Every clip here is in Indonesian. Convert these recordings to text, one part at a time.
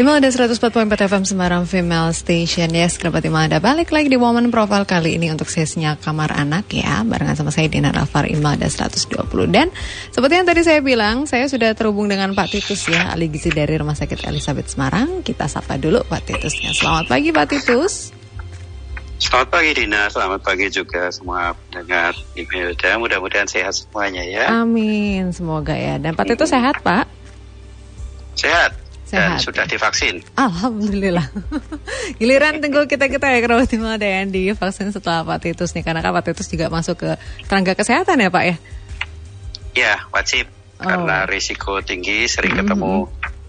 Imal ada 104.4 FM Semarang Female Station. Ya Kerabat Imal ada balik lagi di Woman Profile kali ini untuk sesinya Kamar Anak ya. Barengan sama saya Dina Rafar Imal ada 120 Dan seperti yang tadi saya bilang Saya sudah terhubung dengan Pak Titus ya Ahli gizi dari Rumah Sakit Elizabeth Semarang. Kita sapa dulu Pak Titusnya. Selamat pagi Pak Titus. Selamat pagi Dina, selamat pagi juga semua pendengar email dan mudah-mudahan sehat semuanya ya. Amin, semoga ya. Dan Pak Titus sehat Pak? Sehat. Sehat. Dan sudah divaksin. Alhamdulillah. Giliran tunggu kita-kita ya kerabat ada yang divaksin setelah Pak Titus nih. Karena kan Titus juga masuk ke tenaga kesehatan ya Pak ya? Ya, wajib. Oh. Karena risiko tinggi, sering Mm-hmm. ketemu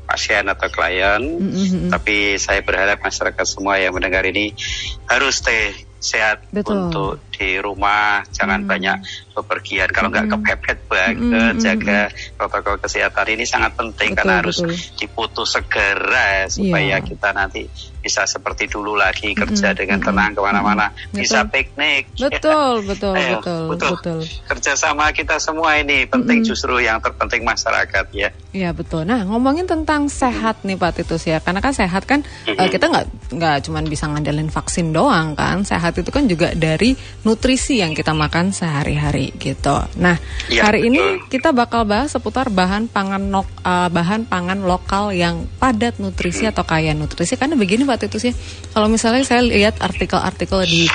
pasien atau klien. Mm-mm. Tapi saya berharap masyarakat semua yang mendengar ini harus stay sehat Betul. untuk di rumah, jangan Hmm. banyak bepergian. Kalau nggak Mm-mm. kepepet banget, Mm-mm. jaga protokol kesehatan ini sangat penting Betul, karena harus betul. diputus segera supaya Iya. kita nanti bisa seperti dulu lagi kerja Mm-mm. dengan tenang ke mana-mana, Mm-mm. bisa piknik. Betul, betul, Ayo, betul, betul. betul. Kerjasama kita semua ini penting Mm-mm. justru yang terpenting masyarakat ya. Iya betul. Nah ngomongin tentang sehat nih Pak Titus ya, karena kan sehat kan eh, Mhm. kita nggak nggak cuma bisa ngandelin vaksin doang kan. Sehat itu kan juga dari nutrisi yang kita makan sehari-hari gitu. Nah Iya, hari ini betul. kita bakal bahas seputar bahan pangan nok, eh, bahan pangan lokal yang padat nutrisi atau kaya nutrisi. Karena begini Pak Titus ya, kalau misalnya saya lihat artikel-artikel di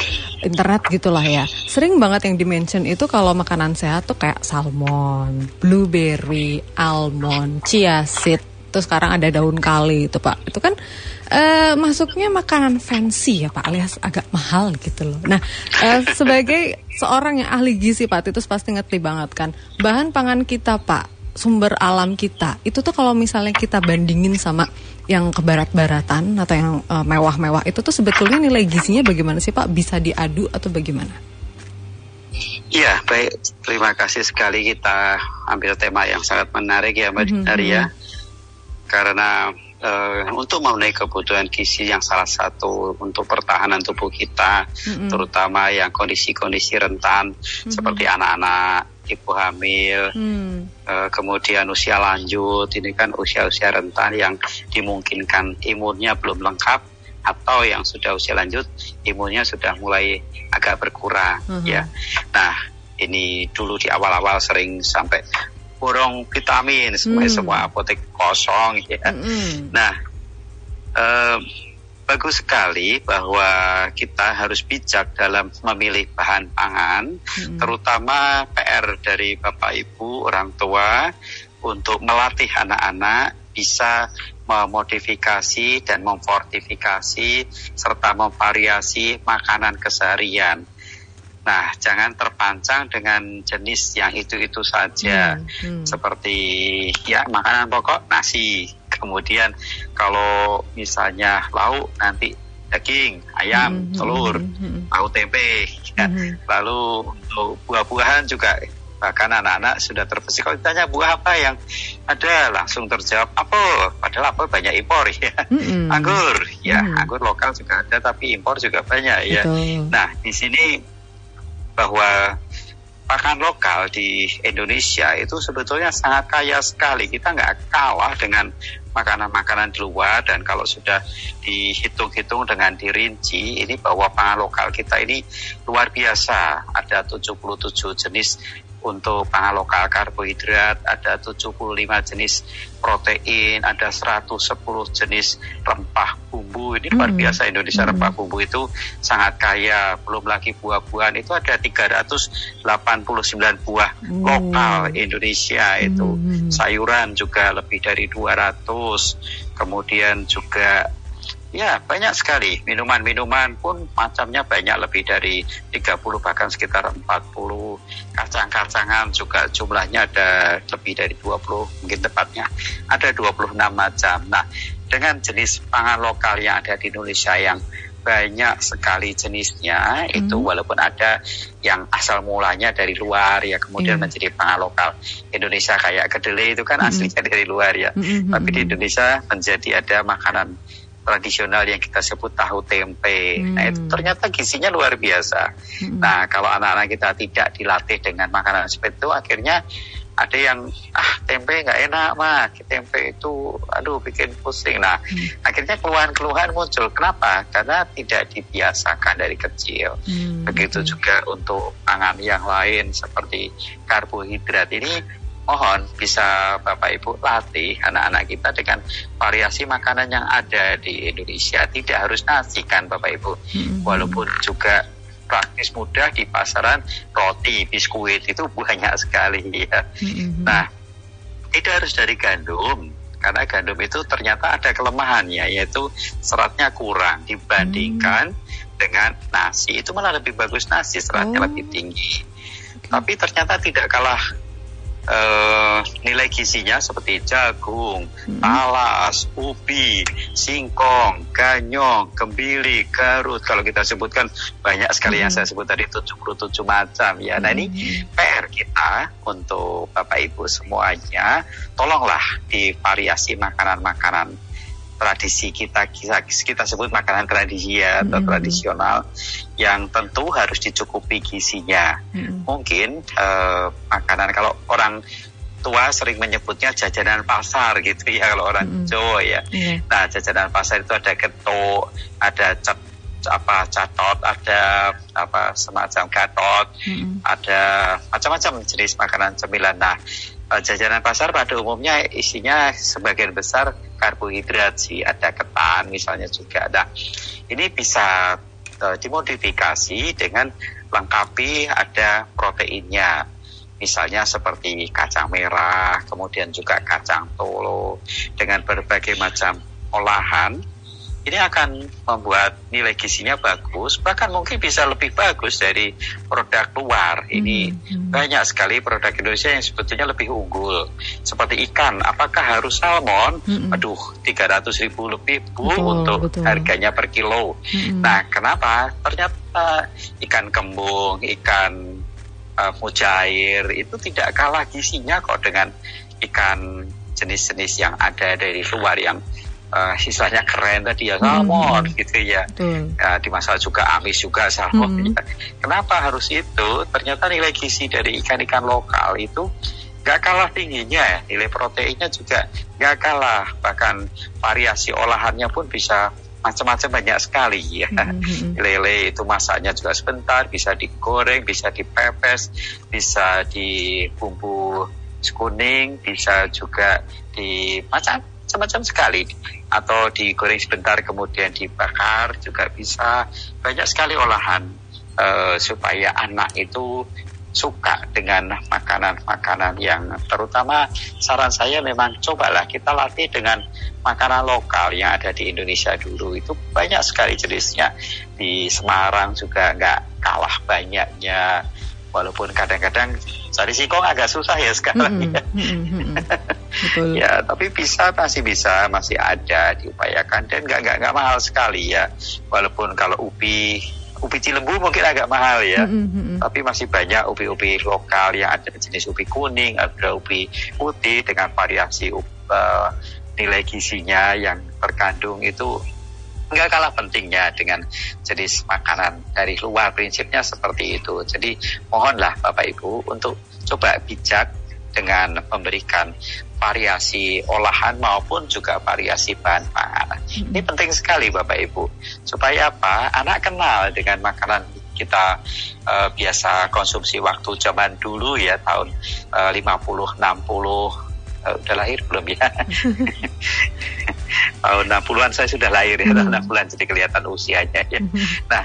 internet gitulah ya, sering banget yang dimention itu kalau makanan sehat tuh kayak salmon, blueberry, almond, chia seed, terus sekarang ada daun kali itu Pak. Itu kan eh, masuknya makanan fancy ya Pak, alias agak mahal gitu loh. Nah, eh, sebagai seorang yang ahli gizi Pak Titus pasti ngerti banget kan, bahan pangan kita Pak, sumber alam kita, itu tuh kalau misalnya kita bandingin sama yang kebarat-baratan atau yang eh, mewah-mewah itu tuh sebetulnya nilai gizinya bagaimana sih Pak? Bisa diadu atau bagaimana? Iya, baik. Terima kasih sekali kita ambil tema yang sangat menarik ya Mbak Mhm, Dinari ya. Karena eh, untuk memenuhi kebutuhan gizi yang salah satu untuk pertahanan tubuh kita, Mhm. terutama yang kondisi-kondisi rentan seperti anak-anak, ibu hamil, Hmm. eh, kemudian usia lanjut, ini kan usia-usia rentan yang dimungkinkan imunnya belum lengkap atau yang sudah usia lanjut imunnya sudah mulai agak berkurang Mhm. ya. Nah, ini dulu di awal-awal sering sampai borong vitamin, semua Hmm. semua apotek kosong ya. Mm-mm. Nah, eh, bagus sekali bahwa kita harus bijak dalam memilih bahan pangan, Mm-mm. terutama PR dari Bapak Ibu orang tua untuk melatih anak-anak bisa memodifikasi dan memfortifikasi serta memvariasi makanan keseharian. Nah, jangan terpancang dengan jenis yang itu-itu saja Hmm, hmm. seperti ya makanan pokok nasi. Kemudian kalau misalnya lauk nanti daging, ayam, Mhm, telur, mhm, mhm. tahu tempe. Ya. Mhm. Lalu untuk buah-buahan juga bahkan anak-anak sudah terbesit kalau ditanya buah apa yang ada langsung terjawab apel padahal apel banyak impor ya Mm-mm. anggur ya Mhm. anggur lokal juga ada tapi impor juga banyak ya Betul. Nah, di sini bahwa pakan lokal di Indonesia itu sebetulnya sangat kaya sekali. Kita nggak kalah dengan makanan-makanan di luar dan kalau sudah dihitung-hitung dengan dirinci ini bahwa pangan lokal kita ini luar biasa. Ada 77 jenis untuk pangan lokal karbohidrat, ada 75 jenis protein, ada 110 jenis rempah bumbu. Ini luar Hmm. biasa Indonesia Hmm. rempah bumbu itu sangat kaya. Belum lagi buah-buahan itu ada 389 buah Hmm. lokal Indonesia itu. Hmm. Sayuran juga lebih dari 200. Kemudian juga Ya, banyak sekali. Minuman-minuman pun macamnya banyak lebih dari 30 bahkan sekitar 40. Kacang-kacangan juga jumlahnya ada lebih dari 20 mungkin tepatnya. Ada 26 macam. Nah, dengan jenis pangan lokal yang ada di Indonesia yang banyak sekali jenisnya itu walaupun ada yang asal mulanya dari luar ya kemudian Iya. menjadi pangan lokal Indonesia kayak kedelai itu kan Mm-mm. aslinya dari luar ya Mm-mm, tapi di mm-mm. Indonesia menjadi ada makanan tradisional yang kita sebut tahu tempe. Hmm. Nah, itu ternyata gizinya luar biasa. Mm-mm. Nah, kalau anak-anak kita tidak dilatih dengan makanan seperti itu, akhirnya ada yang ah tempe nggak enak mah tempe itu aduh bikin pusing. Nah hmm. akhirnya keluhan-keluhan muncul. Kenapa? Karena tidak dibiasakan dari kecil. Hmm. begitu juga untuk pangan yang lain seperti karbohidrat. Ini mohon bisa Bapak Ibu latih anak-anak kita dengan variasi makanan yang ada di Indonesia. Tidak harus nasi kan Bapak Ibu? Hmm. walaupun juga praktis mudah di pasaran roti, biskuit itu banyak sekali ya. Mm-hmm. Nah, itu harus dari gandum karena gandum itu ternyata ada kelemahannya yaitu seratnya kurang dibandingkan mm. dengan nasi. Itu malah lebih bagus nasi seratnya oh. lebih tinggi. Okay. Tapi ternyata tidak kalah uh, nilai gizinya seperti jagung, hmm. talas, ubi, singkong, ganyong, kembili, garut. Kalau kita sebutkan banyak sekali hmm. yang saya sebut tadi 77 macam ya. Nah ini hmm. PR kita untuk Bapak Ibu semuanya, tolonglah di variasi makanan-makanan tradisi kita kita sebut makanan tradisi ya atau mm-hmm. tradisional yang tentu harus dicukupi gizinya. Mm-hmm. Mungkin uh, makanan kalau orang tua sering menyebutnya jajanan pasar gitu ya kalau orang mm-hmm. Jawa ya. Yeah. Nah jajanan pasar itu ada getuk, ada cat apa catot, ada apa semacam gatot, mm-hmm. ada macam-macam jenis makanan cemilan. Nah jajanan pasar pada umumnya isinya sebagian besar karbohidrat sih, ada ketan misalnya juga ada. Ini bisa uh, dimodifikasi dengan lengkapi ada proteinnya. Misalnya seperti kacang merah, kemudian juga kacang tolo dengan berbagai macam olahan ini akan membuat nilai gizinya bagus, bahkan mungkin bisa lebih bagus dari produk luar. Ini hmm, hmm. banyak sekali produk Indonesia yang sebetulnya lebih unggul. Seperti ikan, apakah harus salmon? Hmm. Aduh, 300 ribu lebih bu betul, untuk betul. harganya per kilo. Hmm. Nah, kenapa? Ternyata ikan kembung, ikan uh, mujair itu tidak kalah gizinya kok dengan ikan jenis-jenis yang ada dari luar yang uh, istilahnya keren tadi ya salmon hmm. gitu ya. Hmm. ya dimasak juga amis juga salmon hmm. ya. kenapa harus itu ternyata nilai gizi dari ikan-ikan lokal itu gak kalah tingginya ya nilai proteinnya juga gak kalah bahkan variasi olahannya pun bisa macam-macam banyak sekali ya mm-hmm. lele itu masaknya juga sebentar bisa digoreng bisa dipepes bisa di bumbu kuning bisa juga di macam macam-macam sekali. Atau digoreng sebentar kemudian dibakar juga bisa. Banyak sekali olahan uh, supaya anak itu suka dengan makanan-makanan yang terutama saran saya memang cobalah kita latih dengan makanan lokal yang ada di Indonesia dulu. Itu banyak sekali jenisnya. Di Semarang juga nggak kalah banyaknya. Walaupun kadang-kadang cari singkong agak susah ya sekarang mm -hmm. ya. Mm -hmm. ya tapi bisa masih bisa masih ada diupayakan dan nggak nggak nggak mahal sekali ya walaupun kalau ubi ubi cilembu mungkin agak mahal ya mm -hmm. tapi masih banyak ubi-ubi lokal yang ada jenis ubi kuning ada ubi putih dengan variasi uh, nilai gizinya yang terkandung itu nggak kalah pentingnya dengan jenis makanan dari luar prinsipnya seperti itu jadi mohonlah Bapak Ibu untuk coba bijak dengan memberikan variasi olahan maupun juga variasi bahan pangan hmm. ini penting sekali Bapak Ibu supaya apa anak kenal dengan makanan kita uh, biasa konsumsi waktu zaman dulu ya tahun uh, 50 60 uh, udah lahir belum ya tahun 60-an saya sudah lahir ya, tahun 60-an hmm. jadi kelihatan usianya ya. Hmm. Nah,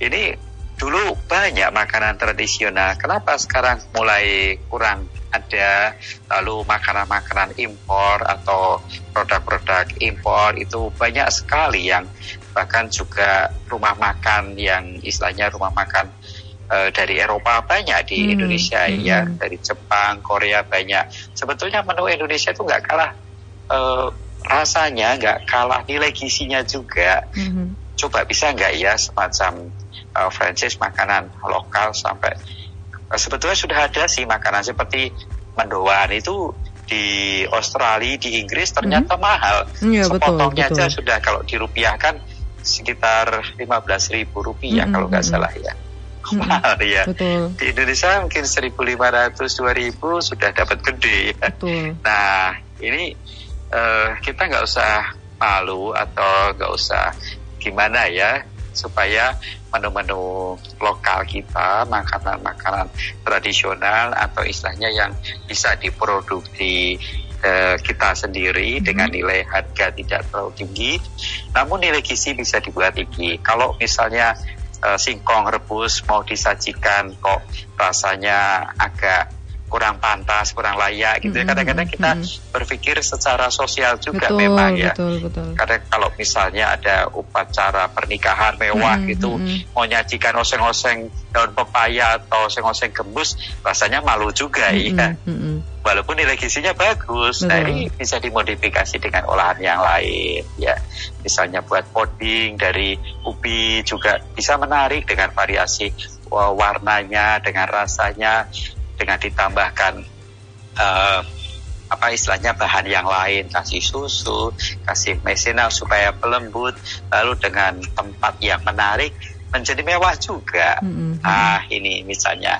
ini dulu banyak makanan tradisional. Kenapa sekarang mulai kurang ada lalu makanan-makanan impor atau produk-produk impor itu banyak sekali yang bahkan juga rumah makan yang istilahnya rumah makan uh, dari Eropa banyak di hmm. Indonesia hmm. ya dari Jepang Korea banyak sebetulnya menu Indonesia itu nggak kalah uh, rasanya nggak kalah nilai gizinya juga. Mm-hmm. Coba bisa nggak ya semacam uh, franchise makanan lokal sampai uh, sebetulnya sudah ada sih makanan seperti mendoan itu di Australia di Inggris ternyata mm-hmm. mahal. Yeah, Sepotongnya betul, betul. aja sudah kalau dirupiahkan sekitar lima belas ribu rupiah mm-hmm. kalau nggak salah ya. hmm. mahal ya. Betul. Di Indonesia mungkin 1.500 2.000 sudah dapat gede ya. Betul. Nah, ini uh, kita nggak usah malu atau nggak usah gimana ya supaya menu-menu lokal kita, makanan-makanan tradisional atau istilahnya yang bisa diproduksi eh, kita sendiri hmm. dengan nilai harga tidak terlalu tinggi, namun nilai gizi bisa dibuat tinggi. Kalau misalnya eh, singkong rebus mau disajikan kok rasanya agak kurang pantas, kurang layak gitu. Mm-hmm. Kadang-kadang kita mm-hmm. berpikir secara sosial juga betul, memang ya. Betul, betul. Kadang kalau misalnya ada upacara pernikahan mewah mm-hmm. gitu, mau nyajikan oseng-oseng daun pepaya atau oseng-oseng gembus, rasanya malu juga mm-hmm. ya. Mm-hmm. Walaupun nilai gizinya bagus, nah ini bisa dimodifikasi dengan olahan yang lain ya. Misalnya buat puding dari ubi juga bisa menarik dengan variasi warnanya, dengan rasanya dengan ditambahkan uh, apa istilahnya bahan yang lain kasih susu kasih mesinal supaya pelembut lalu dengan tempat yang menarik menjadi mewah juga mm-hmm. ah ini misalnya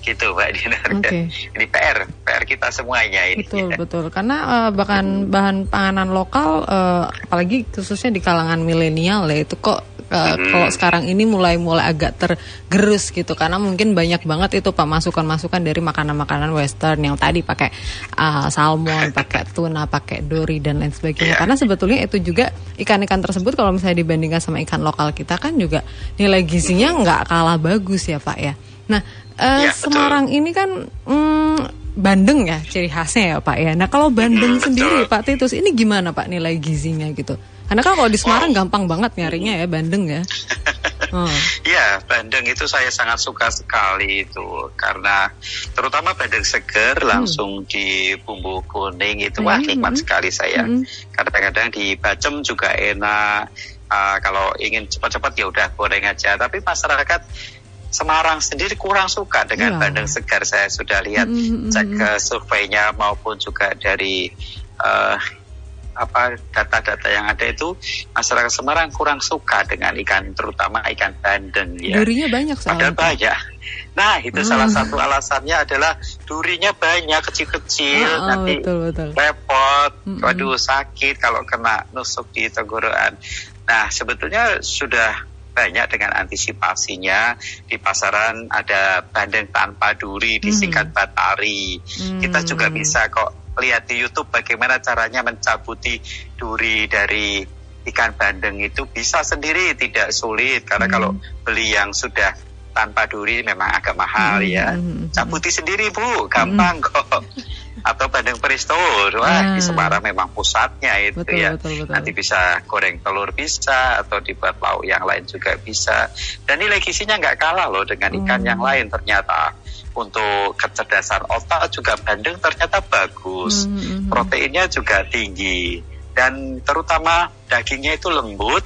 gitu mbak Dina okay. ini PR PR kita semuanya ini betul ya. betul karena uh, bahkan bahan panganan lokal uh, apalagi khususnya di kalangan milenial ya itu kok uh, hmm. kalau sekarang ini mulai mulai agak tergerus gitu karena mungkin banyak banget itu pak masukan-masukan dari makanan-makanan western yang tadi pakai uh, salmon, pakai tuna, pakai dori dan lain sebagainya. Yeah. Karena sebetulnya itu juga ikan-ikan tersebut kalau misalnya dibandingkan sama ikan lokal kita kan juga nilai gizinya nggak kalah bagus ya pak ya. Nah uh, ya, Semarang ini kan hmm, Bandeng ya ciri khasnya ya Pak ya. Nah kalau Bandeng hmm, sendiri betul. Pak Titus ini gimana Pak nilai gizinya gitu? Karena kan kalau di Semarang wow. gampang banget nyarinya ya Bandeng ya. Oh. Ya, bandeng itu saya sangat suka sekali itu karena terutama bandeng seger hmm. langsung di bumbu kuning itu wah hmm, nikmat hmm. sekali saya. Hmm. Kadang-kadang di bacem juga enak. Uh, kalau ingin cepat-cepat ya udah goreng aja. Tapi masyarakat Semarang sendiri kurang suka dengan yeah. bandeng segar. Saya sudah lihat mm -hmm. cek surveinya maupun juga dari uh, apa data-data yang ada itu masyarakat Semarang kurang suka dengan ikan terutama ikan bandeng ya. Durinya banyak soalnya. Padahal banyak. Nah itu hmm. salah satu alasannya adalah durinya banyak kecil-kecil oh, nanti betul, betul. repot, hmm. waduh sakit kalau kena nusuk di tenggorokan. Nah sebetulnya sudah banyak dengan antisipasinya di pasaran ada bandeng tanpa duri disingkat hmm. batari. Hmm. Kita juga bisa kok lihat di YouTube bagaimana caranya mencabuti duri dari ikan bandeng itu bisa sendiri tidak sulit karena hmm. kalau beli yang sudah tanpa duri memang agak mahal hmm. ya. Hmm, hmm. Cabuti sendiri Bu, gampang hmm. kok. Atau bandeng presto, wah di ah. Semarang memang pusatnya itu betul, ya. Betul, betul. Nanti bisa goreng telur bisa atau dibuat lauk yang lain juga bisa. Dan nilai gizinya nggak kalah loh dengan ikan hmm. yang lain ternyata untuk kecerdasan otak juga bandeng ternyata bagus. Mm -hmm. Proteinnya juga tinggi dan terutama dagingnya itu lembut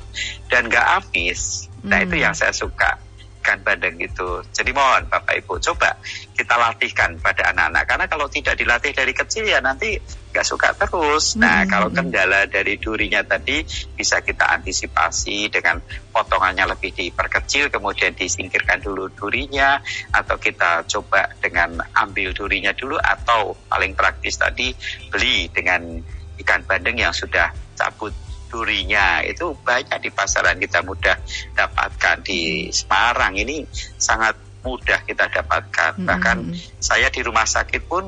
dan gak amis. Nah itu yang saya suka ikan bandeng itu. Jadi mohon Bapak Ibu coba kita latihkan pada anak-anak karena kalau tidak dilatih dari kecil ya nanti nggak suka terus. Nah hmm. kalau kendala dari durinya tadi bisa kita antisipasi dengan potongannya lebih diperkecil kemudian disingkirkan dulu durinya atau kita coba dengan ambil durinya dulu atau paling praktis tadi beli dengan ikan bandeng yang sudah cabut durinya itu banyak di pasaran kita mudah dapatkan di Semarang ini sangat mudah kita dapatkan hmm. bahkan saya di rumah sakit pun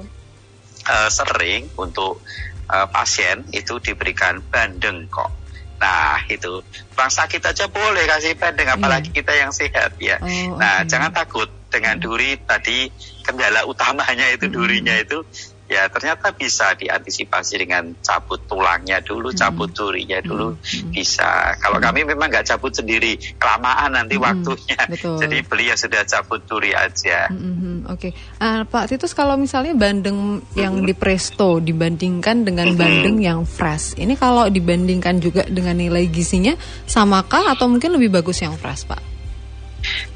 uh, sering untuk uh, pasien itu diberikan bandeng kok Nah itu orang sakit aja boleh kasih bandeng apalagi yeah. kita yang sehat ya. Oh, nah okay. jangan takut dengan duri tadi kendala utamanya itu durinya itu ya ternyata bisa diantisipasi dengan cabut tulangnya dulu, hmm. cabut durinya dulu hmm. bisa. Kalau kami memang nggak cabut sendiri, kelamaan nanti hmm. waktunya. Betul. Jadi beli ya sudah cabut duri aja. Hmm. hmm, hmm. Oke, okay. uh, Pak Titus kalau misalnya bandeng yang hmm. di presto dibandingkan dengan hmm. bandeng yang fresh, ini kalau dibandingkan juga dengan nilai gizinya samakah atau mungkin lebih bagus yang fresh, Pak?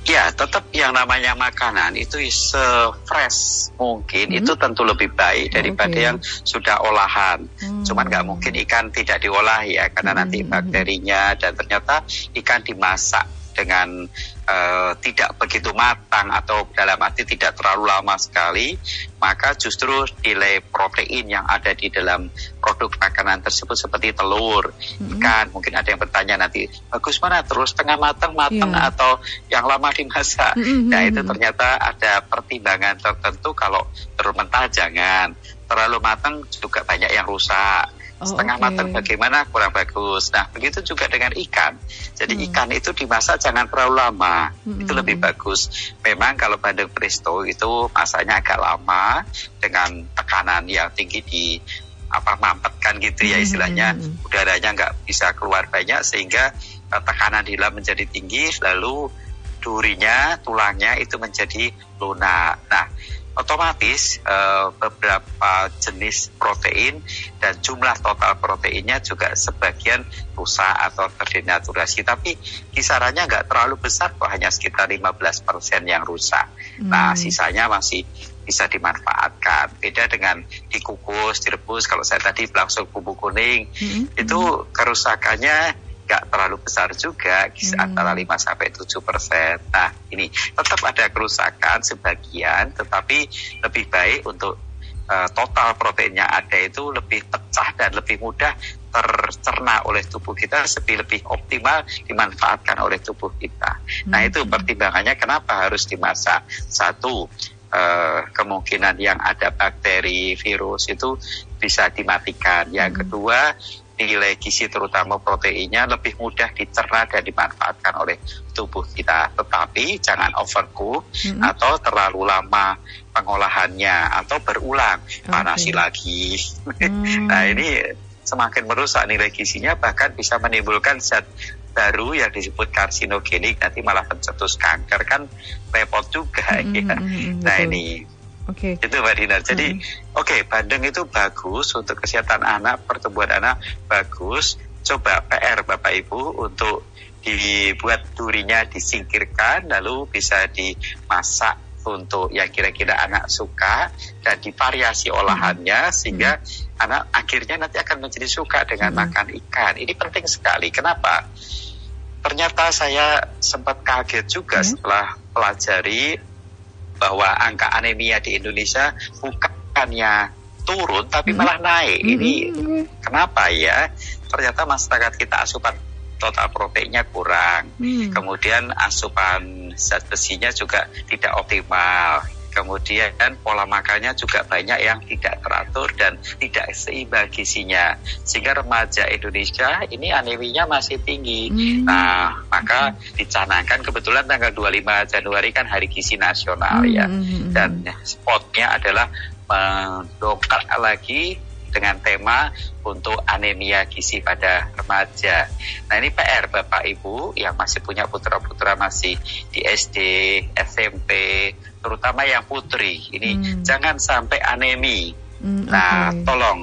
Ya, tetap yang namanya makanan itu se-fresh mungkin hmm. itu tentu lebih baik daripada okay. yang sudah olahan. Hmm. Cuman nggak mungkin ikan tidak diolah ya karena hmm. nanti bakterinya dan ternyata ikan dimasak dengan uh, tidak begitu matang atau dalam arti tidak terlalu lama sekali, maka justru nilai protein yang ada di dalam produk makanan tersebut seperti telur, mm-hmm. ikan, mungkin ada yang bertanya nanti bagus mana terus tengah matang matang yeah. atau yang lama dimasak. Mm-hmm. Nah itu ternyata ada pertimbangan tertentu kalau terus mentah jangan terlalu matang juga banyak yang rusak Oh, setengah okay. matang bagaimana kurang bagus. Nah begitu juga dengan ikan. Jadi hmm. ikan itu dimasak jangan terlalu lama, hmm. itu lebih bagus. Memang kalau bandeng presto itu masaknya agak lama dengan tekanan yang tinggi di apa mampetkan gitu ya istilahnya hmm. udaranya nggak bisa keluar banyak sehingga uh, tekanan di dalam menjadi tinggi lalu durinya tulangnya itu menjadi lunak. Nah otomatis uh, beberapa jenis protein dan jumlah total proteinnya juga sebagian rusak atau terdenaturasi tapi kisarannya nggak terlalu besar kok hanya sekitar 15% yang rusak hmm. nah sisanya masih bisa dimanfaatkan beda dengan dikukus direbus kalau saya tadi langsung bumbu kuning hmm. itu kerusakannya nggak terlalu besar juga hmm. antara 5 sampai 7 persen. Nah ini tetap ada kerusakan sebagian, tetapi lebih baik untuk uh, total proteinnya ada itu lebih pecah dan lebih mudah tercerna oleh tubuh kita lebih lebih optimal dimanfaatkan oleh tubuh kita. Hmm. Nah itu pertimbangannya kenapa harus dimasak. Satu uh, kemungkinan yang ada bakteri virus itu bisa dimatikan. Yang hmm. kedua nilai gizi terutama proteinnya lebih mudah dicerna dan dimanfaatkan oleh tubuh kita. Tetapi jangan overcook hmm. atau terlalu lama pengolahannya atau berulang okay. panasi lagi. Hmm. nah ini semakin merusak nilai gizinya bahkan bisa menimbulkan zat baru yang disebut karsinogenik nanti malah pencetus kanker kan repot juga hmm, ya. Hmm, hmm nah betul. ini Oke. Okay. Itu Mbak Dinar. Jadi hmm. oke okay, bandeng itu bagus untuk kesehatan anak, pertumbuhan anak bagus. Coba PR Bapak Ibu untuk dibuat durinya disingkirkan lalu bisa dimasak untuk yang kira-kira anak suka dan divariasi olahannya hmm. sehingga hmm. anak akhirnya nanti akan menjadi suka dengan hmm. makan ikan. Ini penting sekali. Kenapa? Ternyata saya sempat kaget juga hmm. setelah pelajari bahwa angka anemia di Indonesia bukannya turun tapi malah naik. Hmm. Ini kenapa ya? Ternyata masyarakat kita asupan total proteinnya kurang. Hmm. Kemudian asupan zat besinya juga tidak optimal kemudian pola makannya juga banyak yang tidak teratur dan tidak seimbang gizinya sehingga remaja Indonesia ini aneminya masih tinggi hmm. nah maka dicanangkan kebetulan tanggal 25 Januari kan hari gizi nasional ya. hmm. ya dan spotnya adalah mendongkrak lagi dengan tema untuk anemia gizi pada remaja. Nah ini PR Bapak Ibu yang masih punya putra-putra masih di SD, SMP, terutama yang putri. Ini hmm. jangan sampai anemi. Hmm, nah okay. tolong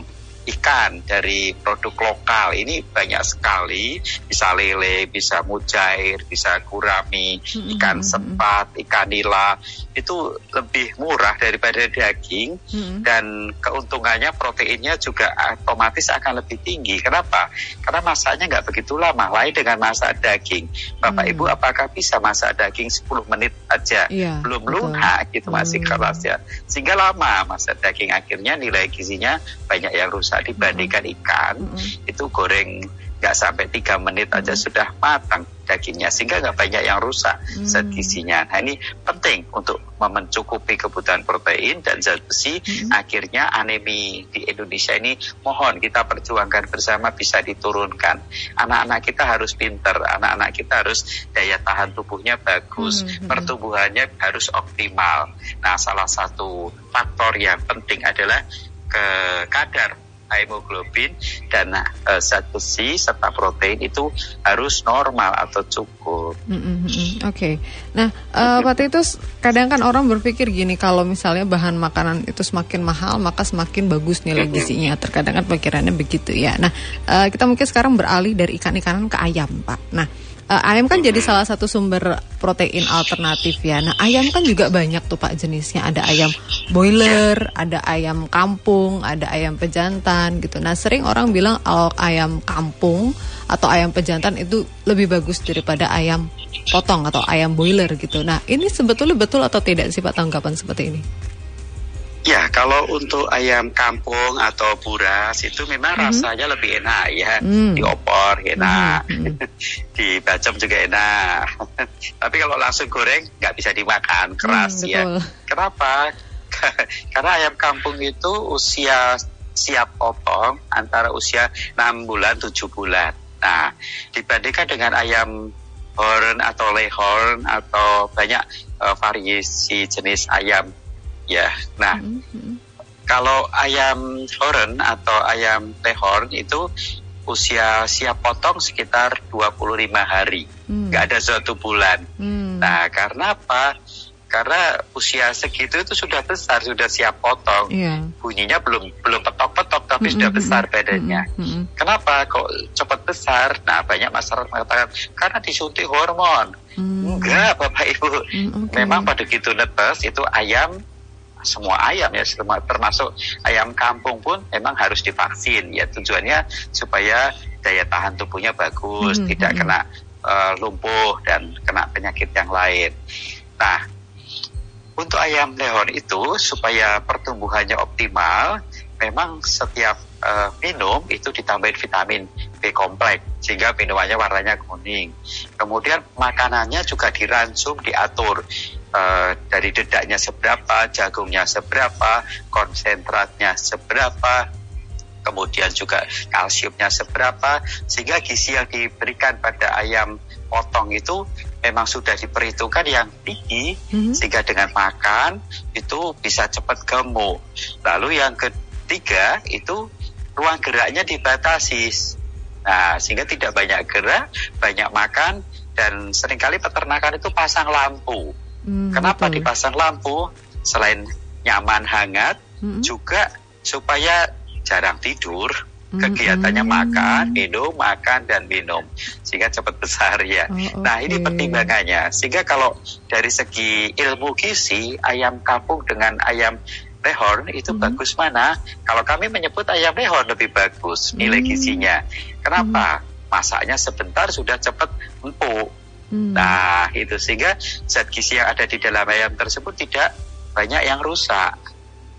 ikan dari produk lokal. Ini banyak sekali. Bisa lele bisa mujair bisa gurami mm-hmm. ikan sepat ikan nila. Itu lebih murah daripada daging. Mm-hmm. dan keuntungannya proteinnya juga otomatis akan lebih tinggi. Kenapa? Karena masaknya nggak begitu lama. Lain dengan masak daging. Bapak mm. ibu apakah bisa masak daging 10 menit aja? Yeah, belum lunak gitu masih mm. keras ya sehingga lama masak daging. Akhirnya nilai gizinya banyak yang rusak dibandingkan ikan mm-hmm. itu goreng nggak sampai tiga menit aja mm-hmm. sudah matang dagingnya sehingga nggak banyak yang rusak mm-hmm. zat gizinya. Nah ini penting untuk mencukupi kebutuhan protein dan zat besi. Mm-hmm. Akhirnya anemi di Indonesia ini mohon kita perjuangkan bersama bisa diturunkan. Anak-anak kita harus pinter, anak-anak kita harus daya tahan tubuhnya bagus, mm-hmm. pertumbuhannya harus optimal. Nah salah satu faktor yang penting adalah ke kadar hemoglobin dan uh, zat besi serta protein itu harus normal atau cukup. Mm -hmm. Oke, okay. nah uh, Pak itu kadang kan orang berpikir gini kalau misalnya bahan makanan itu semakin mahal maka semakin bagus nilai gizinya. Terkadang kan pikirannya begitu ya. Nah uh, kita mungkin sekarang beralih dari ikan-ikanan ke ayam, Pak. Nah uh, ayam kan jadi salah satu sumber protein alternatif ya. Nah, ayam kan juga banyak tuh Pak jenisnya. Ada ayam boiler, ada ayam kampung, ada ayam pejantan gitu. Nah, sering orang bilang kalau ayam kampung atau ayam pejantan itu lebih bagus daripada ayam potong atau ayam boiler gitu. Nah, ini sebetulnya betul atau tidak sih Pak tanggapan seperti ini? Ya, kalau untuk ayam kampung atau buras itu memang mm -hmm. rasanya lebih enak ya, mm. diopor enak, mm -hmm. dibacem juga enak. Tapi kalau langsung goreng nggak bisa dimakan, keras mm, ya. Kenapa? Karena ayam kampung itu usia siap potong antara usia 6 bulan 7 bulan. Nah, dibandingkan dengan ayam horn atau lehorn atau banyak uh, variasi jenis ayam ya. Nah, mm -hmm. kalau ayam horn atau ayam lehorn itu usia siap potong sekitar 25 hari, mm. ada satu bulan. Mm. Nah, karena apa? Karena usia segitu itu sudah besar, sudah siap potong. Yeah. Bunyinya belum belum petok-petok, tapi mm -hmm. sudah besar badannya. Mm -hmm. Kenapa kok cepat besar? Nah, banyak masyarakat mengatakan karena disuntik hormon. Mm. Enggak, Bapak Ibu. Mm, okay. Memang pada gitu netes itu ayam semua ayam ya semua termasuk ayam kampung pun memang harus divaksin ya tujuannya supaya daya tahan tubuhnya bagus hmm, tidak hmm. kena uh, lumpuh dan kena penyakit yang lain. Nah untuk ayam lehor itu supaya pertumbuhannya optimal memang setiap uh, minum itu ditambahin vitamin B kompleks sehingga minumannya warnanya kuning. Kemudian makanannya juga diransum diatur uh, dari dedaknya seberapa, jagungnya seberapa, konsentratnya seberapa, kemudian juga kalsiumnya seberapa, sehingga gizi yang diberikan pada ayam potong itu memang sudah diperhitungkan yang tinggi, mm-hmm. sehingga dengan makan itu bisa cepat gemuk. Lalu yang ketiga itu ruang geraknya dibatasi. Nah, sehingga tidak banyak gerak, banyak makan, dan sering kali peternakan itu pasang lampu. Hmm, Kenapa betul. dipasang lampu? Selain nyaman hangat, hmm. juga supaya jarang tidur. Hmm, Kegiatannya hmm. makan, minum, makan dan minum sehingga cepat besar ya. Oh, okay. Nah ini pertimbangannya. Sehingga kalau dari segi ilmu gizi ayam kampung dengan ayam lehorn itu hmm. bagus mana? Kalau kami menyebut ayam lehorn lebih bagus nilai hmm. gizinya. Kenapa? Hmm. Masaknya sebentar sudah cepat empuk. Hmm. Nah, itu sehingga zat gizi yang ada di dalam ayam tersebut tidak banyak yang rusak.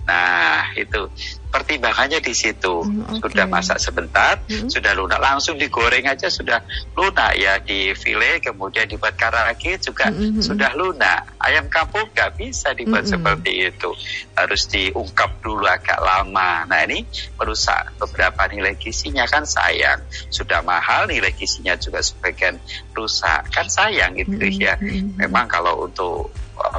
Nah, itu pertimbangannya di situ. Hmm, okay. Sudah masak sebentar, hmm. sudah lunak, langsung digoreng aja sudah lunak ya di file, kemudian dibuat karaki juga hmm sudah lunak. Ayam kampung nggak bisa dibuat hmm. seperti itu, harus diungkap dulu agak lama. Nah ini merusak beberapa nilai gizinya kan sayang. Sudah mahal nilai gizinya juga sebagian rusak kan sayang gitu hmm. ya. Memang kalau untuk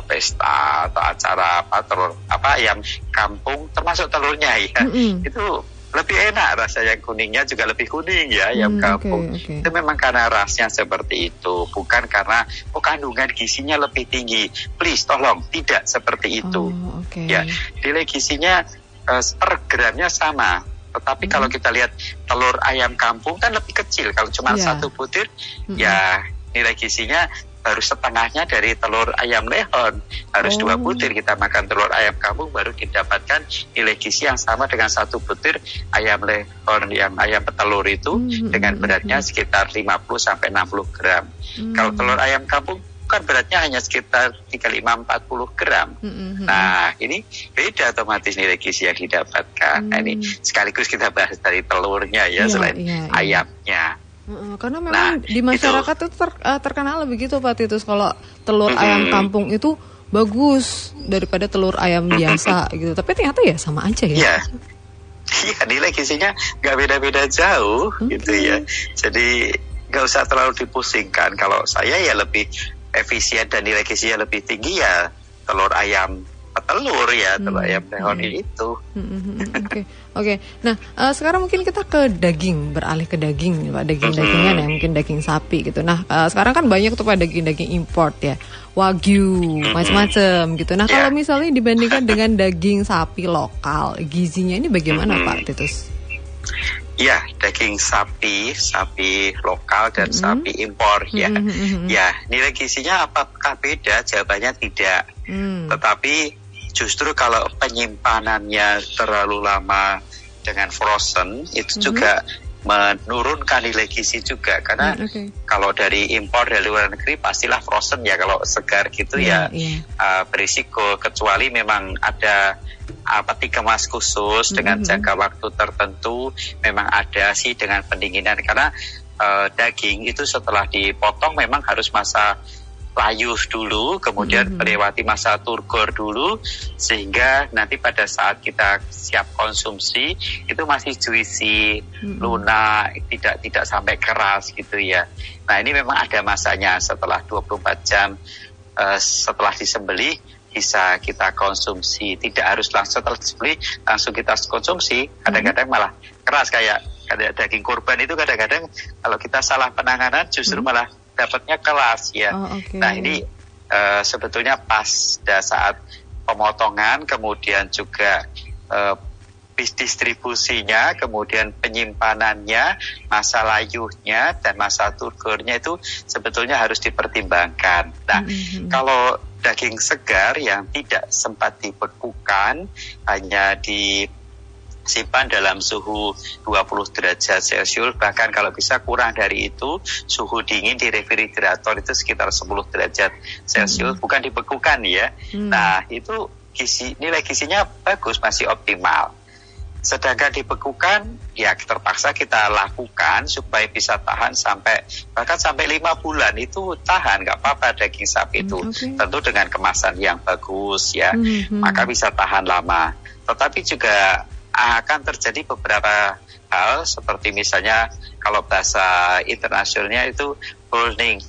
pesta atau acara apa telur apa ayam kampung termasuk telurnya ya mm -hmm. itu lebih enak rasa yang kuningnya juga lebih kuning ya ayam mm, kampung okay, okay. itu memang karena rasnya seperti itu bukan karena oh kandungan gizinya lebih tinggi please tolong tidak seperti itu oh, okay. ya nilai gizinya uh, per gramnya sama tetapi mm. kalau kita lihat telur ayam kampung kan lebih kecil kalau cuma yeah. satu butir mm -hmm. ya nilai gizinya baru setengahnya dari telur ayam lehon. Harus oh. dua butir kita makan telur ayam kampung baru didapatkan nilai gizi yang sama dengan satu butir ayam lehon yang ayam petelur itu hmm. dengan beratnya sekitar 50 sampai 60 gram. Hmm. Kalau telur ayam kampung kan beratnya hanya sekitar 35-40 gram. Mm-hmm. Nah, ini beda otomatis nilai gizi yang didapatkan. Mm. Nah, ini hmm. sekaligus kita bahas dari telurnya ya, yeah, selain yeah, yeah. ayamnya. Karena memang nah, di masyarakat itu, ter, uh, terkenal begitu Pak Titus kalau telur hmm. ayam kampung itu bagus daripada telur ayam biasa gitu. Tapi ternyata ya sama aja ya. Iya. Iya, nilai gizinya nggak beda-beda jauh okay. gitu ya. Jadi nggak usah terlalu dipusingkan. Kalau saya ya lebih efisien dan nilai gizinya lebih tinggi ya telur ayam telur ya telur hmm. ayam nehoni hmm. itu. Hmm, hmm, hmm. Oke, okay. oke. Okay. Nah, uh, sekarang mungkin kita ke daging, beralih ke daging, pak daging-dagingan ya, mungkin daging sapi gitu. Nah, uh, sekarang kan banyak tuh pak daging-daging import ya, wagyu, macam-macam gitu. Nah, kalau ya. misalnya dibandingkan dengan daging sapi lokal, gizinya ini bagaimana pak Titus? Ya, daging sapi, sapi lokal dan mm -hmm. sapi impor ya. Mm -hmm. Ya, nilai gizinya apakah beda? Jawabannya tidak. Mm. Tetapi justru kalau penyimpanannya terlalu lama dengan frozen itu mm -hmm. juga menurunkan nilai gizi juga karena mm, okay. kalau dari impor dari luar negeri pastilah frozen ya kalau segar gitu yeah, ya yeah. Uh, berisiko kecuali memang ada apa kemas khusus mm -hmm. dengan jangka waktu tertentu memang ada sih dengan pendinginan karena uh, daging itu setelah dipotong memang harus masa layu dulu, kemudian mm-hmm. melewati masa turgor dulu, sehingga nanti pada saat kita siap konsumsi itu masih juicy, mm-hmm. lunak, tidak tidak sampai keras gitu ya. Nah ini memang ada masanya setelah 24 jam uh, setelah disembelih bisa kita konsumsi tidak harus langsung setelah disembelih langsung kita konsumsi kadang-kadang malah keras kayak kayak daging kurban itu kadang-kadang kalau kita salah penanganan justru hmm. malah dapatnya kelas ya. Oh, okay. Nah ini uh, sebetulnya pas pada saat pemotongan, kemudian juga uh, distribusinya, kemudian penyimpanannya, masa layuhnya dan masa turgornya itu sebetulnya harus dipertimbangkan. Nah, mm -hmm. kalau daging segar yang tidak sempat dibekukan hanya di simpan dalam suhu 20 derajat Celcius bahkan kalau bisa kurang dari itu suhu dingin di refrigerator itu sekitar 10 derajat Celcius hmm. bukan dibekukan ya hmm. nah itu gizi nilai gizinya bagus masih optimal sedangkan dibekukan ya terpaksa kita lakukan supaya bisa tahan sampai bahkan sampai lima bulan itu tahan nggak apa-apa daging sapi itu hmm, okay. tentu dengan kemasan yang bagus ya hmm, hmm. maka bisa tahan lama tetapi juga akan terjadi beberapa hal seperti misalnya kalau bahasa internasionalnya itu burning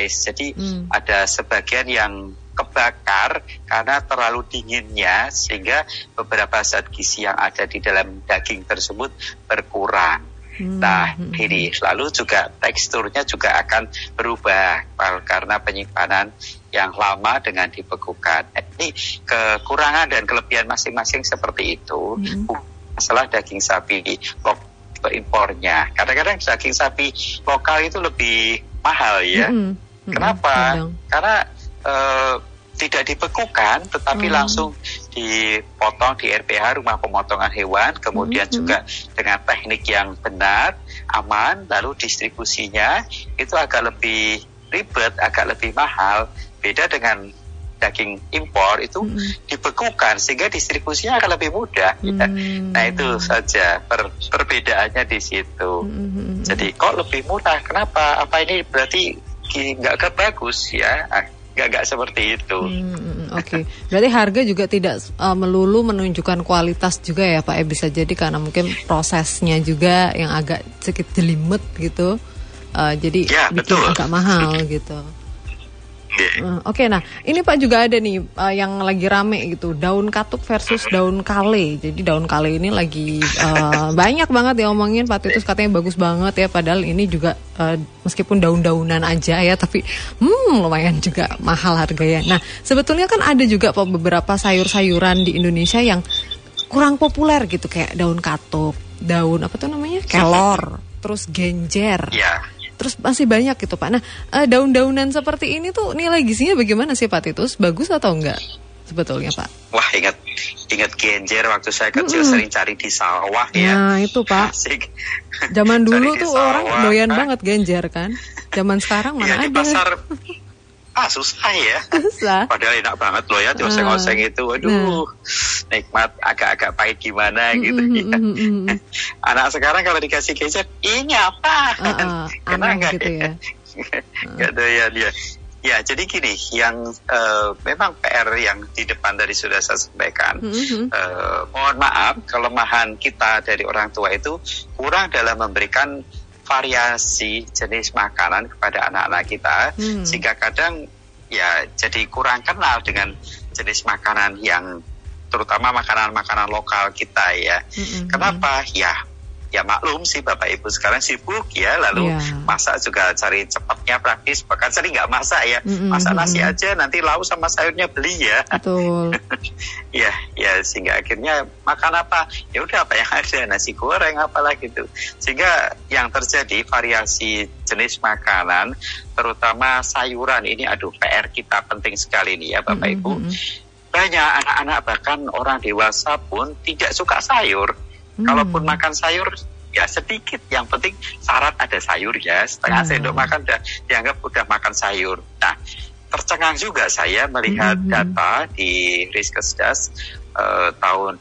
ice. Jadi hmm. ada sebagian yang kebakar karena terlalu dinginnya sehingga beberapa zat gizi yang ada di dalam daging tersebut berkurang. Hmm. Nah, hmm. ini lalu juga teksturnya juga akan berubah karena penyimpanan yang lama dengan dibekukan. Ini kekurangan dan kelebihan masing-masing seperti itu. Hmm masalah daging sapi lokal impornya. Kadang-kadang daging sapi lokal itu lebih mahal ya. Mm -hmm. Kenapa? Mm -hmm. Karena uh, tidak dibekukan, tetapi mm. langsung dipotong di RPH rumah pemotongan hewan, kemudian mm -hmm. juga dengan teknik yang benar, aman, lalu distribusinya itu agak lebih ribet, agak lebih mahal. Beda dengan daging impor itu hmm. dibekukan sehingga distribusinya akan lebih mudah. Hmm. Ya. Nah itu saja per, perbedaannya di situ. Hmm. Jadi kok lebih mudah? Kenapa? Apa ini berarti nggak bagus ya? Ah, nggak nggak seperti itu. Hmm, Oke, okay. berarti harga juga tidak uh, melulu menunjukkan kualitas juga ya Pak. Ya bisa jadi karena mungkin prosesnya juga yang agak sedikit jelimet gitu. Uh, jadi ya, bikin betul. agak mahal gitu. Oke, okay, nah ini Pak juga ada nih uh, yang lagi rame gitu, daun katuk versus daun kale. Jadi daun kale ini lagi uh, banyak banget ya omongin Pak Titus katanya bagus banget ya, padahal ini juga uh, meskipun daun-daunan aja ya, tapi hmm lumayan juga mahal harganya. Nah sebetulnya kan ada juga Pak beberapa sayur-sayuran di Indonesia yang kurang populer gitu kayak daun katuk, daun apa tuh namanya kelor, terus genjer. Yeah terus masih banyak gitu Pak. Nah uh, daun-daunan seperti ini tuh nilai gizinya bagaimana sih Pak Titus? Bagus atau enggak sebetulnya Pak? Wah ingat ingat genjer waktu saya kecil -hmm. sering cari di sawah ya. Nah itu Pak. Asik. Zaman dulu tuh sawah, orang doyan kan? banget genjer kan. Zaman sekarang mana ya, ada. pasar ah susah ya. Susah. Padahal enak banget loh ya oseng-oseng uh, itu. Waduh nah. nikmat agak-agak pahit gimana gitu mm, ya. mm, mm, anak sekarang kalau dikasih gadget ini apa? Uh, uh, kena nggak gitu ya? nggak ya dia. Ya, jadi gini, yang uh, memang PR yang di depan tadi sudah saya sampaikan, mm-hmm. uh, mohon maaf kelemahan kita dari orang tua itu kurang dalam memberikan variasi jenis makanan kepada anak-anak kita hmm. sehingga kadang ya jadi kurang kenal dengan jenis makanan yang terutama makanan-makanan lokal kita ya. Hmm. Kenapa? Ya ya maklum sih Bapak Ibu sekarang sibuk ya, lalu yeah. masak juga cari cepatnya praktis, bahkan sering nggak masak ya, mm-hmm. masak nasi aja nanti lauk sama sayurnya beli ya. Betul. ya, ya sehingga akhirnya makan apa? Ya udah apa yang ada nasi goreng apalah gitu. Sehingga yang terjadi variasi jenis makanan, terutama sayuran ini, aduh PR kita penting sekali nih ya Bapak mm-hmm. Ibu. Banyak anak-anak bahkan orang dewasa pun tidak suka sayur Hmm. Kalaupun makan sayur ya sedikit, yang penting syarat ada sayur ya. Setengah hmm. sendok makan udah dianggap udah makan sayur. Nah, tercengang juga saya melihat hmm. data di Riskesdas uh, tahun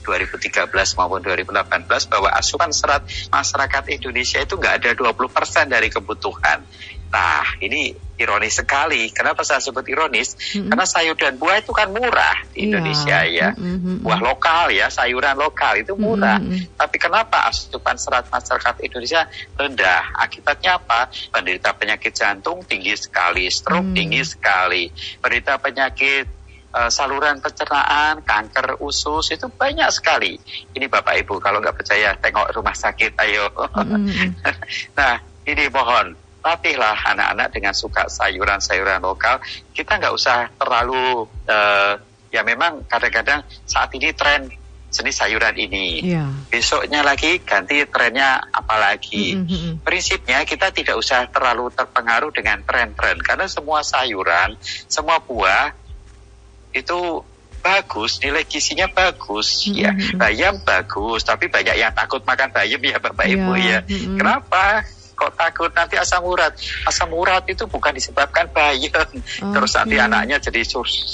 2013 maupun 2018 bahwa asupan serat masyarakat Indonesia itu nggak ada 20% dari kebutuhan. Nah, ini ironis sekali. Kenapa saya sebut ironis? Mm-hmm. Karena sayur dan buah itu kan murah di yeah. Indonesia ya. Mm-hmm. Buah lokal ya, sayuran lokal itu murah. Mm-hmm. Tapi kenapa asupan serat masyarakat Indonesia rendah? Akibatnya apa? Penderita penyakit jantung tinggi sekali, stroke mm. tinggi sekali. Penderita penyakit uh, saluran pencernaan, kanker usus itu banyak sekali. Ini Bapak Ibu kalau nggak percaya tengok rumah sakit, ayo. Mm-hmm. nah, ini mohon latihlah anak-anak dengan suka sayuran-sayuran lokal. Kita nggak usah terlalu uh, ya memang kadang-kadang saat ini tren jenis sayuran ini. Yeah. Besoknya lagi ganti trennya apalagi. Mm -hmm. Prinsipnya kita tidak usah terlalu terpengaruh dengan tren-tren karena semua sayuran, semua buah itu bagus, nilai gizinya bagus mm -hmm. ya. Bayam bagus, tapi banyak yang takut makan bayam ya Bapak yeah. Ibu ya. Mm -hmm. Kenapa? Kok takut nanti asam urat asam urat itu bukan disebabkan bayam okay. terus nanti anaknya jadi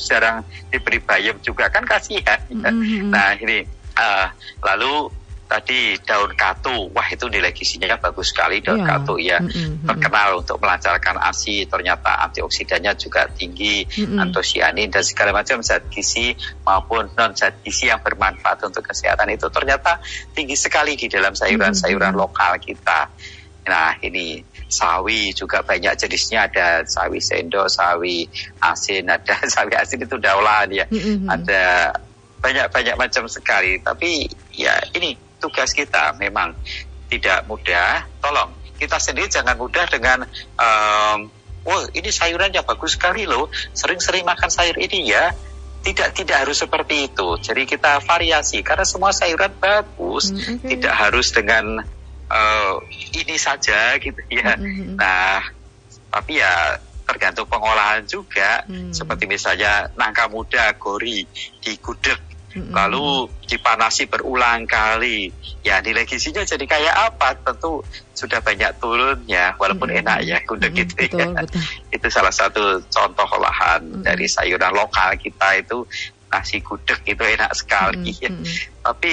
jarang diberi bayam juga kan kasihan mm -hmm. nah ini uh, lalu tadi daun katu, wah itu nilai gizinya bagus sekali daun yeah. katu ya, mm -hmm. terkenal untuk melancarkan ASI, ternyata antioksidannya juga tinggi, mm -hmm. antosianin dan segala macam zat gizi maupun non zat gizi yang bermanfaat untuk kesehatan itu ternyata tinggi sekali di dalam sayuran-sayuran mm -hmm. lokal kita. Nah ini sawi juga banyak jenisnya ada sawi sendo, sawi asin, ada sawi asin itu daulan ya, mm-hmm. ada banyak-banyak macam sekali. Tapi ya ini tugas kita memang tidak mudah. Tolong kita sendiri jangan mudah dengan um, oh ini sayurannya bagus sekali loh, sering-sering makan sayur ini ya. Tidak tidak harus seperti itu. Jadi kita variasi karena semua sayuran bagus, mm-hmm. tidak harus dengan uh, ini saja gitu ya. Mm-hmm. Nah, tapi ya tergantung pengolahan juga. Mm. Seperti misalnya nangka muda gori digudeg mm-hmm. lalu dipanasi berulang kali. Ya nilai gizinya jadi kayak apa? Tentu sudah banyak turun ya, walaupun mm-hmm. enak ya gudeg mm-hmm. gitu betul, ya. Betul. Itu salah satu contoh olahan mm-hmm. dari sayuran lokal kita itu nasi gudeg itu enak sekali mm-hmm. ya. Tapi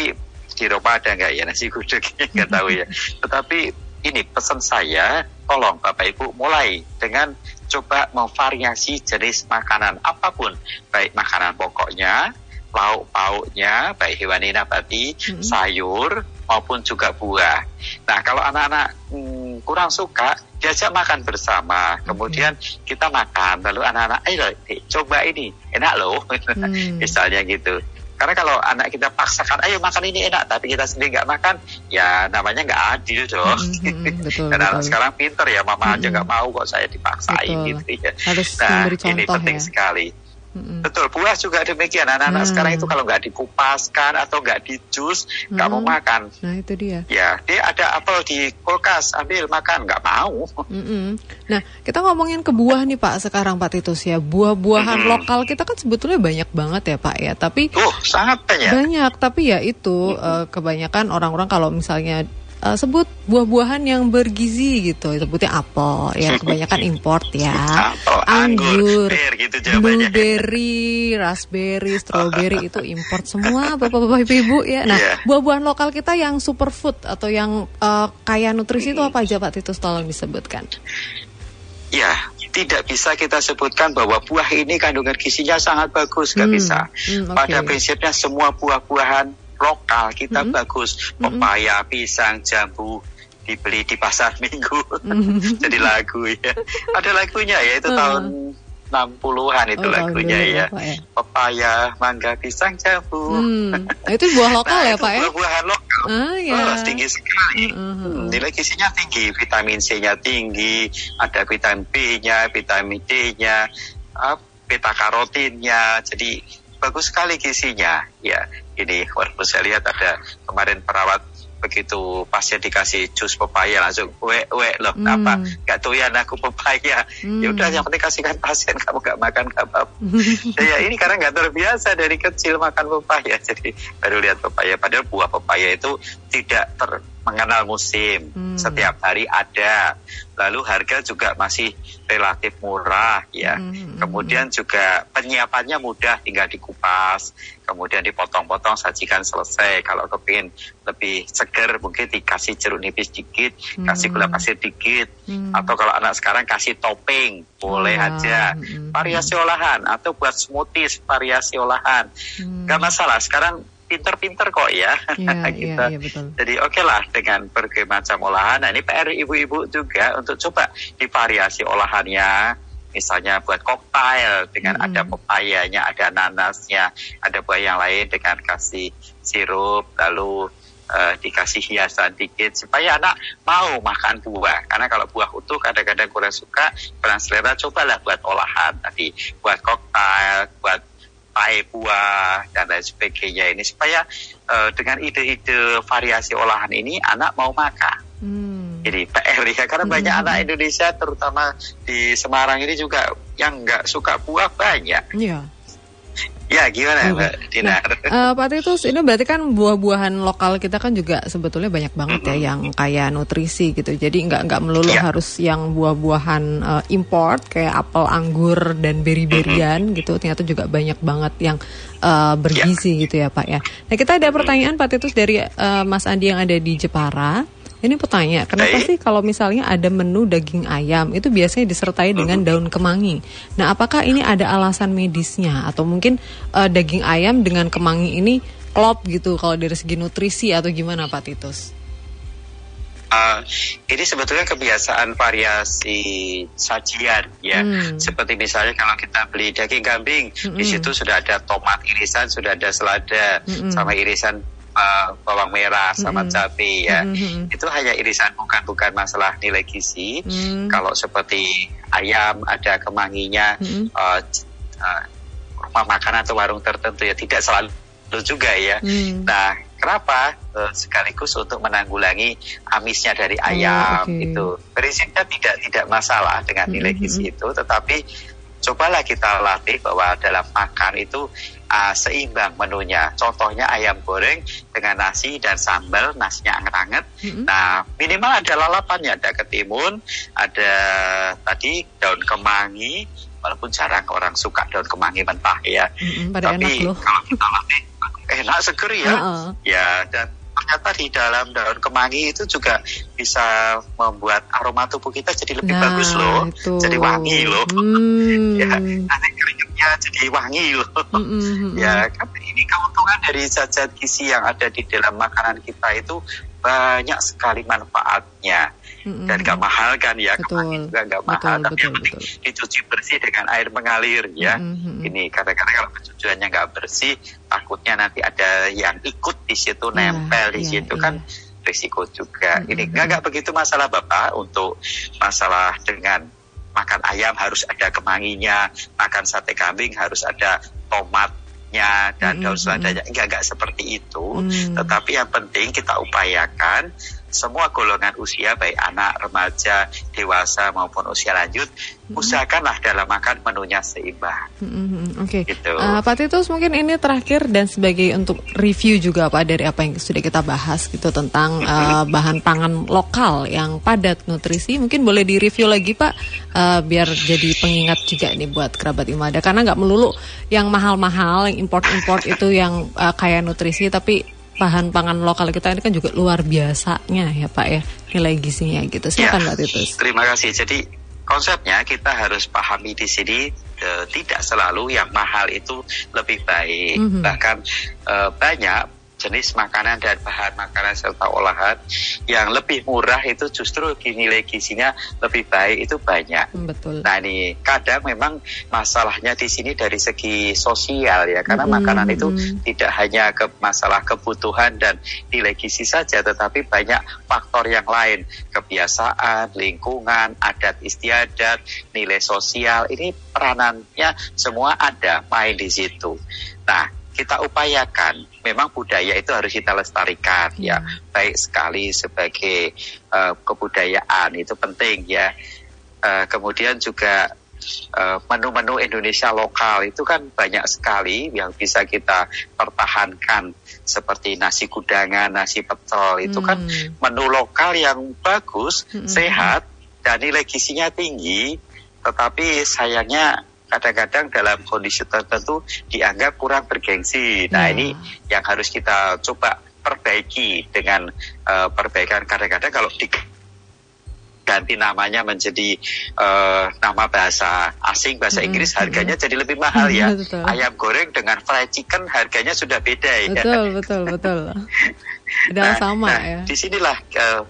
di Eropa ada nggak ya? Nasi gudeg nggak tahu ya. Tetapi ini pesan saya tolong Bapak Ibu mulai dengan coba memvariasi jenis makanan apa pun. Baik makanan pokoknya lauk pauknya baik hewani nabati hmm. sayur maupun juga buah. Nah kalau anak-anak hmm, kurang suka diajak makan bersama. Kemudian kita makan lalu anak-anak ayo coba ini. Enak loh. Hmm. misalnya gitu karena kalau anak kita paksakan, ayo makan ini enak, tapi kita sendiri nggak makan, ya namanya nggak adil dong. Mm -hmm, betul, Dan betul. anak sekarang pinter ya, mama mm -hmm. aja nggak mau kok saya dipaksain betul. gitu ya. Harus nah, ini penting ya. sekali. Mm-hmm. Betul, buah juga demikian. Anak-anak hmm. sekarang itu kalau nggak dikupaskan atau nggak dijus, nggak mau makan. Nah itu dia. Ya, dia ada apel di kulkas, ambil makan, nggak mau. Mm-hmm. Nah, kita ngomongin ke buah nih Pak sekarang Pak Titus ya. Buah-buahan mm-hmm. lokal kita kan sebetulnya banyak banget ya Pak ya. Tapi uh, sangat banyak. Banyak, tapi ya itu mm-hmm. uh, kebanyakan orang-orang kalau misalnya uh, sebut buah-buahan yang bergizi gitu. Sebutnya apel ya. Kebanyakan import ya. Apel, anggur, anggur gitu blueberry raspberry strawberry itu import semua bapak-bapak ibu-ibu ya. Nah yeah. buah-buahan lokal kita yang superfood atau yang uh, kaya nutrisi itu apa aja pak? Titus tolong disebutkan. Ya, tidak bisa kita sebutkan bahwa buah ini kandungan gizinya sangat bagus, nggak hmm, bisa. Hmm, okay. Pada prinsipnya semua buah-buahan lokal kita mm -hmm. bagus pepaya mm -hmm. pisang jambu dibeli di pasar minggu mm -hmm. jadi lagu ya ada lagunya ya itu uh -huh. tahun 60-an itu oh, lagunya ya. Pak, ya. Pepaya, mangga, pisang, jambu. Hmm. itu buah lokal nah, ya Pak ya? Buah-buahan lokal. Ah, ya. Oh, tinggi sekali. Uh, uh. Nilai gizinya tinggi, vitamin C-nya tinggi, ada vitamin B-nya, vitamin D-nya, uh, beta karotinnya. Jadi bagus sekali gizinya. Ya, ini walaupun saya lihat ada kemarin perawat begitu pasien dikasih jus pepaya langsung we we loh hmm. apa gak doyan aku pepaya hmm. ya udah yang penting kasihkan pasien kamu gak makan gak apa, -apa. ya ini karena nggak terbiasa dari kecil makan pepaya jadi baru lihat pepaya padahal buah pepaya itu tidak ter mengenal musim. Hmm. Setiap hari ada. Lalu harga juga masih relatif murah ya. Hmm. hmm Kemudian hmm. juga penyiapannya mudah, tinggal dikupas, kemudian dipotong-potong, sajikan selesai. Kalau kepingin lebih seger mungkin dikasih jeruk nipis dikit, hmm. kasih gula pasir dikit, hmm. atau kalau anak sekarang kasih topping, boleh oh. aja. Hmm. Variasi olahan atau buat smoothies variasi olahan. Hmm. Gak masalah. Sekarang pinter-pinter kok ya. Iya kita. Iya, betul. Jadi oke okay lah dengan berbagai macam olahan. Nah ini PR ibu-ibu juga untuk coba divariasi olahannya. Misalnya buat koktail dengan hmm. ada pepayanya, ada nanasnya, ada buah yang lain dengan kasih sirup, lalu uh, dikasih hiasan dikit supaya anak mau makan buah. Karena kalau buah utuh kadang-kadang kurang suka, kurang selera, cobalah buat olahan tadi, buat koktail, buat pae buah dan lain sebagainya ini supaya uh, dengan ide-ide variasi olahan ini anak mau makan. Hmm. Jadi PR ya karena hmm. banyak anak Indonesia terutama di Semarang ini juga yang nggak suka buah banyak. Iya. Ya gimana okay. Mbak Dina? Nah, uh, Pak Titus ini berarti kan buah-buahan lokal kita kan juga sebetulnya banyak banget mm -hmm. ya yang kaya nutrisi gitu. Jadi nggak nggak melulu yeah. harus yang buah-buahan uh, import kayak apel, anggur dan beri-berian mm -hmm. gitu. Ternyata juga banyak banget yang uh, bergizi yeah. gitu ya Pak ya. Nah kita ada pertanyaan Pak Titus dari uh, Mas Andi yang ada di Jepara. Ini pertanyaan, kenapa sih kalau misalnya ada menu daging ayam itu biasanya disertai dengan daun kemangi? Nah, apakah ini ada alasan medisnya atau mungkin uh, daging ayam dengan kemangi ini klop gitu kalau dari segi nutrisi atau gimana Pak Titus? Uh, ini sebetulnya kebiasaan variasi sajian ya. Hmm. Seperti misalnya kalau kita beli daging kambing, hmm. di situ sudah ada tomat irisan, sudah ada selada hmm. sama irisan uh, bawang merah sama mm-hmm. cabai ya. Mm-hmm. Itu hanya irisan bukan bukan masalah nilai gizi. Mm-hmm. Kalau seperti ayam ada kemanginya mm-hmm. uh, uh, rumah makan atau warung tertentu ya tidak selalu juga ya. Mm. Nah, kenapa? Uh, sekaligus untuk menanggulangi amisnya dari oh, ayam oh, okay. itu. Prinsipnya tidak tidak masalah dengan nilai gizi mm-hmm. itu, tetapi cobalah kita latih bahwa dalam makan itu uh, seimbang menunya. Contohnya ayam goreng dengan nasi dan sambal, nasinya anget-anget. Mm-hmm. Nah, minimal ada lalapannya, ada ketimun, ada tadi daun kemangi, walaupun jarang orang suka daun kemangi mentah ya. Mm-hmm, Tapi kalau kita latih enak seger ya. Uh-uh. Ya dan ternyata di dalam daun kemangi itu juga bisa membuat aroma tubuh kita jadi lebih nah, bagus loh, itu. jadi wangi loh. Hmm. ya, nanti keringetnya jadi wangi loh. Hmm, hmm, hmm, hmm. ya, kan ini keuntungan dari zat-zat gizi yang ada di dalam makanan kita itu banyak sekali manfaatnya mm-hmm. dan gak mahal kan ya betul. juga gak mahal betul, tapi betul, yang penting betul. dicuci bersih dengan air mengalir ya mm-hmm. ini kadang-kadang kalau pencuciannya nggak bersih takutnya nanti ada yang ikut di situ yeah, nempel di yeah, situ yeah. kan risiko juga mm-hmm. ini nggak nggak begitu masalah bapak untuk masalah dengan makan ayam harus ada kemanginya makan sate kambing harus ada tomatnya dan mm -hmm. daun seladanya enggak enggak seperti itu mm. tetapi yang penting kita upayakan semua golongan usia baik anak, remaja, dewasa maupun usia lanjut hmm. usahakanlah dalam makan menunya seimbang. Hmm, Oke. Okay. Gitu. Uh, Pak Titus mungkin ini terakhir dan sebagai untuk review juga Pak dari apa yang sudah kita bahas gitu tentang uh, bahan pangan lokal yang padat nutrisi mungkin boleh di review lagi Pak uh, biar jadi pengingat juga nih buat kerabat Imada karena nggak melulu yang mahal-mahal yang import-import itu yang uh, kaya nutrisi tapi bahan pangan lokal kita ini kan juga luar biasanya ya Pak ya nilai gizinya gitu. Silakan ya, Pak Titus. Terima kasih. Jadi konsepnya kita harus pahami di sini e, tidak selalu yang mahal itu lebih baik. Mm -hmm. Bahkan e, banyak jenis makanan dan bahan makanan serta olahan yang lebih murah itu justru nilai gizinya lebih baik itu banyak. Hmm, betul. Nah ini kadang memang masalahnya di sini dari segi sosial ya karena hmm, makanan itu hmm. tidak hanya ke masalah kebutuhan dan nilai gizi saja tetapi banyak faktor yang lain kebiasaan, lingkungan, adat istiadat, nilai sosial ini peranannya semua ada main di situ. Nah kita upayakan memang budaya itu harus kita lestarikan hmm. ya baik sekali sebagai uh, kebudayaan itu penting ya uh, kemudian juga eh, menu-menu uh, Indonesia lokal itu kan banyak sekali yang bisa kita pertahankan seperti nasi kudangan, nasi pecel itu kan hmm. kan menu lokal yang bagus, hmm. sehat dan nilai gizinya tinggi tetapi sayangnya kadang-kadang dalam kondisi tertentu dianggap kurang bergengsi. Nah hmm. ini yang harus kita coba perbaiki dengan uh, perbaikan kadang-kadang kalau di ganti namanya menjadi uh, nama bahasa asing bahasa Inggris harganya jadi lebih mahal ya betul. ayam goreng dengan fried chicken harganya sudah beda ya betul betul betul nah, sama nah, ya di sinilah uh,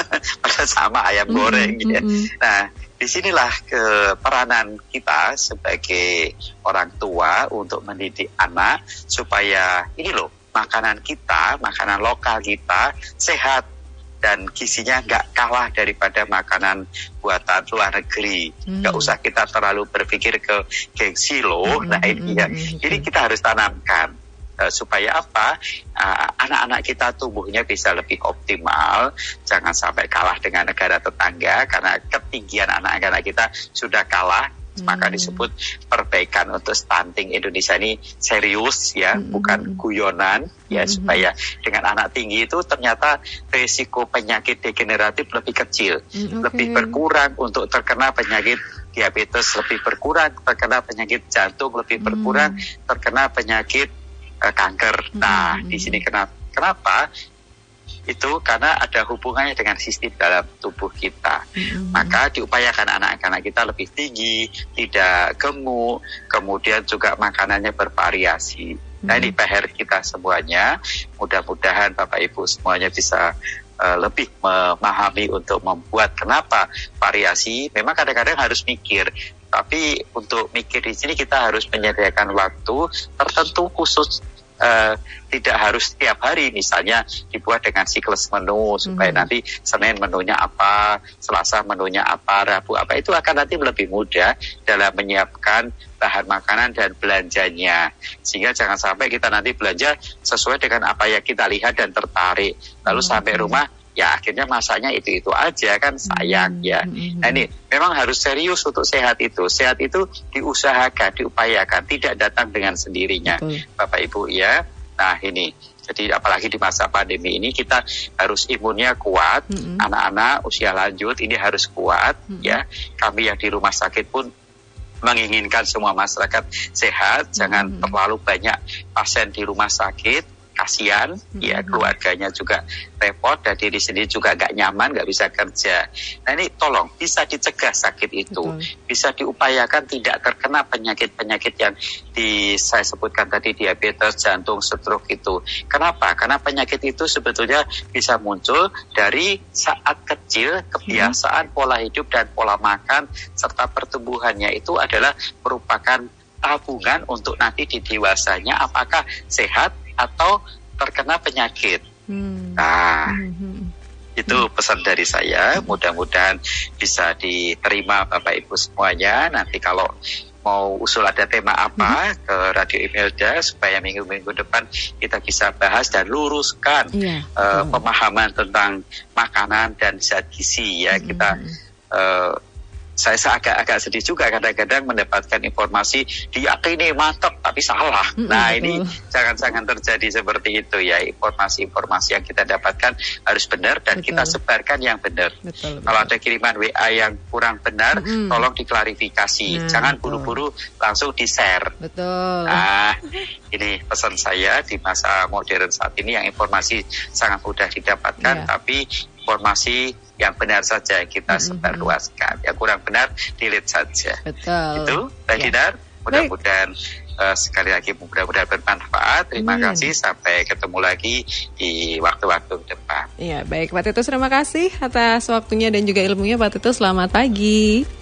sama ayam goreng mm -hmm. ya nah di sinilah ke peranan kita sebagai orang tua untuk mendidik anak supaya ini loh makanan kita, makanan lokal kita sehat dan gizinya nggak kalah daripada makanan buatan luar negeri. Hmm. Nggak usah kita terlalu berpikir ke gengsi loh. Hmm. Nah ini ya. Hmm. Jadi kita harus tanamkan uh, supaya apa uh, anak-anak kita tumbuhnya bisa lebih optimal jangan sampai kalah dengan negara tetangga karena ketinggian anak-anak kita sudah kalah hmm. maka disebut perbaikan untuk stunting Indonesia ini serius ya hmm. bukan guyonan ya hmm. supaya dengan anak tinggi itu ternyata risiko penyakit degeneratif lebih kecil hmm, okay. lebih berkurang untuk terkena penyakit diabetes lebih berkurang terkena penyakit jantung lebih berkurang hmm. terkena penyakit uh, kanker. Nah, hmm. di sini kenapa? Kenapa? Itu karena ada hubungannya dengan sistem dalam tubuh kita. Hmm. Maka diupayakan anak-anak kita lebih tinggi, tidak gemuk, kemudian juga makanannya bervariasi. Hmm. Nah, ini PR kita semuanya. Mudah-mudahan Bapak Ibu semuanya bisa uh, lebih memahami untuk membuat kenapa variasi. Memang kadang-kadang harus mikir tapi untuk mikir di sini kita harus menyediakan waktu tertentu khusus uh, tidak harus setiap hari misalnya dibuat dengan siklus menu supaya mm -hmm. nanti Senin menunya apa, Selasa menunya apa, Rabu apa itu akan nanti lebih mudah dalam menyiapkan bahan makanan dan belanjanya sehingga jangan sampai kita nanti belanja sesuai dengan apa yang kita lihat dan tertarik lalu mm -hmm. sampai rumah ya akhirnya masanya itu itu aja kan sayang ya. Nah ini memang harus serius untuk sehat itu. Sehat itu diusahakan, diupayakan, tidak datang dengan sendirinya, Betul. Bapak Ibu ya. Nah ini jadi apalagi di masa pandemi ini kita harus imunnya kuat, anak-anak mm -hmm. usia lanjut ini harus kuat mm -hmm. ya. Kami yang di rumah sakit pun menginginkan semua masyarakat sehat, jangan -hmm. terlalu banyak pasien di rumah sakit kasihan hmm. ya keluarganya juga repot dan diri sendiri juga gak nyaman gak bisa kerja nah ini tolong bisa dicegah sakit itu Betul. bisa diupayakan tidak terkena penyakit-penyakit yang di saya sebutkan tadi diabetes jantung stroke itu kenapa karena penyakit itu sebetulnya bisa muncul dari saat kecil kebiasaan hmm. pola hidup dan pola makan serta pertumbuhannya itu adalah merupakan tabungan untuk nanti di dewasanya apakah sehat atau terkena penyakit. Hmm. Nah, hmm. itu pesan dari saya. Mudah-mudahan bisa diterima Bapak Ibu semuanya. Nanti kalau mau usul ada tema apa hmm. ke Radio Imelda supaya minggu-minggu depan kita bisa bahas dan luruskan yeah, iya, uh, pemahaman tentang makanan dan zat gizi ya hmm. kita uh, saya agak-agak sedih juga kadang-kadang mendapatkan informasi diyakini mantap tapi salah. Mm -hmm, nah betul. ini jangan-jangan terjadi seperti itu ya informasi-informasi yang kita dapatkan harus benar dan betul. kita sebarkan yang benar. Betul, betul. Kalau ada kiriman WA yang kurang benar, mm -hmm. tolong diklarifikasi. Nah, jangan buru-buru langsung di share. Betul. Nah ini pesan saya di masa modern saat ini yang informasi sangat mudah didapatkan, yeah. tapi informasi yang benar saja kita mm -hmm. sebarluaskan. Yang kurang benar delete saja. Betul. Itu, Mbak ya. Dinar. Mudah-mudahan uh, sekali lagi mudah-mudahan bermanfaat. Terima kasih sampai ketemu lagi di waktu-waktu depan. Iya baik Pak Titus terima kasih atas waktunya dan juga ilmunya Pak Titus selamat pagi.